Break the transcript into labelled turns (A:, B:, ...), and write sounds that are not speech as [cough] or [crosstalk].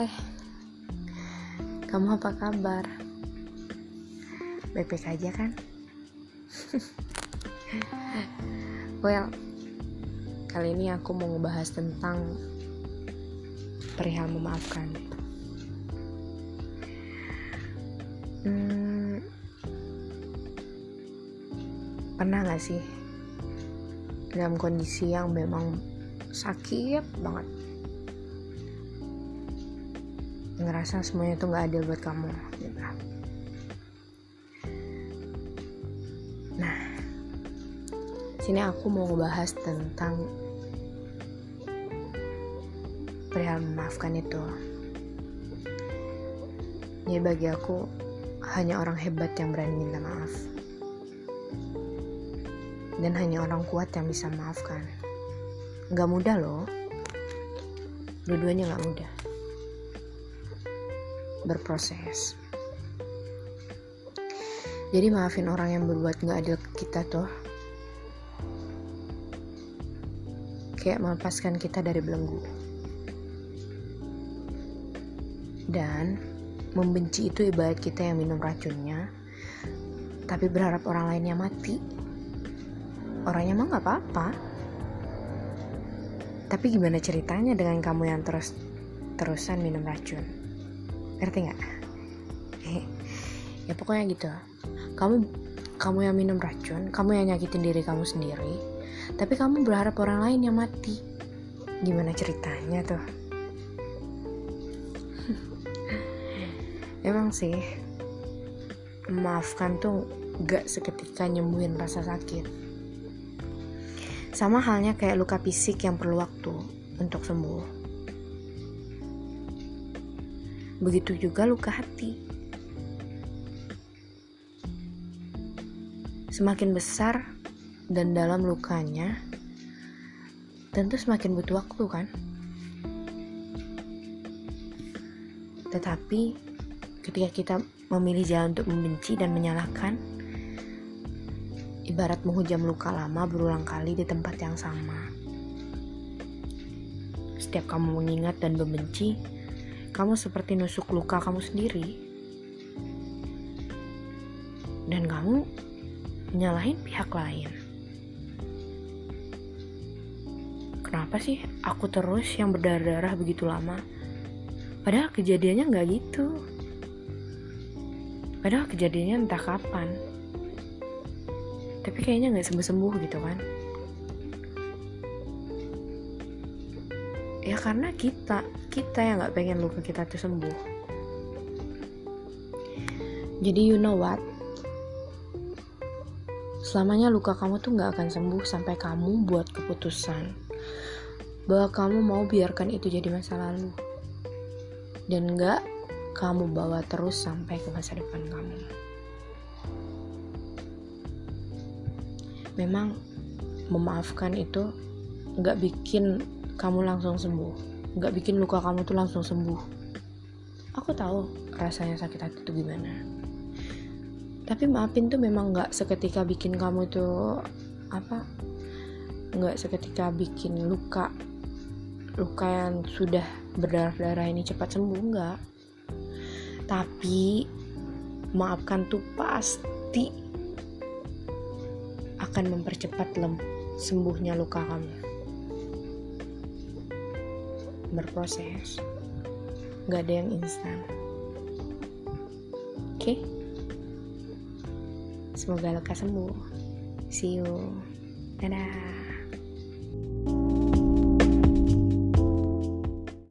A: Hai, kamu apa kabar? Baik-baik aja kan? [laughs] well, kali ini aku mau ngebahas tentang perihal memaafkan. Hmm, pernah gak sih dalam kondisi yang memang sakit banget ngerasa semuanya itu nggak adil buat kamu gitu. nah sini aku mau ngebahas tentang perihal memaafkan itu. Ya bagi aku hanya orang hebat yang berani minta maaf. Dan hanya orang kuat yang bisa memaafkan nggak mudah loh. Dua-duanya nggak mudah berproses. Jadi maafin orang yang berbuat nggak adil ke kita tuh. Kayak melepaskan kita dari belenggu. Dan membenci itu ibarat kita yang minum racunnya tapi berharap orang lainnya mati. Orangnya mah nggak apa-apa. Tapi gimana ceritanya dengan kamu yang terus terusan minum racun? Ngerti nggak? ya pokoknya gitu. Kamu kamu yang minum racun, kamu yang nyakitin diri kamu sendiri, tapi kamu berharap orang lain yang mati. Gimana ceritanya tuh? [laughs] Emang sih, memaafkan tuh gak seketika nyembuhin rasa sakit sama halnya kayak luka fisik yang perlu waktu untuk sembuh. Begitu juga luka hati. Semakin besar dan dalam lukanya, tentu semakin butuh waktu kan? Tetapi ketika kita memilih jalan untuk membenci dan menyalahkan, ibarat menghujam luka lama berulang kali di tempat yang sama. Setiap kamu mengingat dan membenci, kamu seperti nusuk luka kamu sendiri. Dan kamu menyalahin pihak lain. Kenapa sih aku terus yang berdarah-darah begitu lama? Padahal kejadiannya nggak gitu. Padahal kejadiannya entah kapan tapi kayaknya nggak sembuh-sembuh gitu kan ya karena kita kita yang nggak pengen luka kita tuh sembuh. Jadi you know what? Selamanya luka kamu tuh nggak akan sembuh sampai kamu buat keputusan bahwa kamu mau biarkan itu jadi masa lalu. Dan nggak kamu bawa terus sampai ke masa depan kamu. memang memaafkan itu nggak bikin kamu langsung sembuh. Nggak bikin luka kamu tuh langsung sembuh. Aku tahu rasanya sakit hati itu gimana. Tapi maafin tuh memang nggak seketika bikin kamu tuh apa nggak seketika bikin luka luka yang sudah berdarah-darah ini cepat sembuh nggak. Tapi maafkan tuh pasti akan mempercepat lem sembuhnya luka kamu. Berproses, gak ada yang instan. Oke, okay? semoga lekas sembuh. See you, dadah.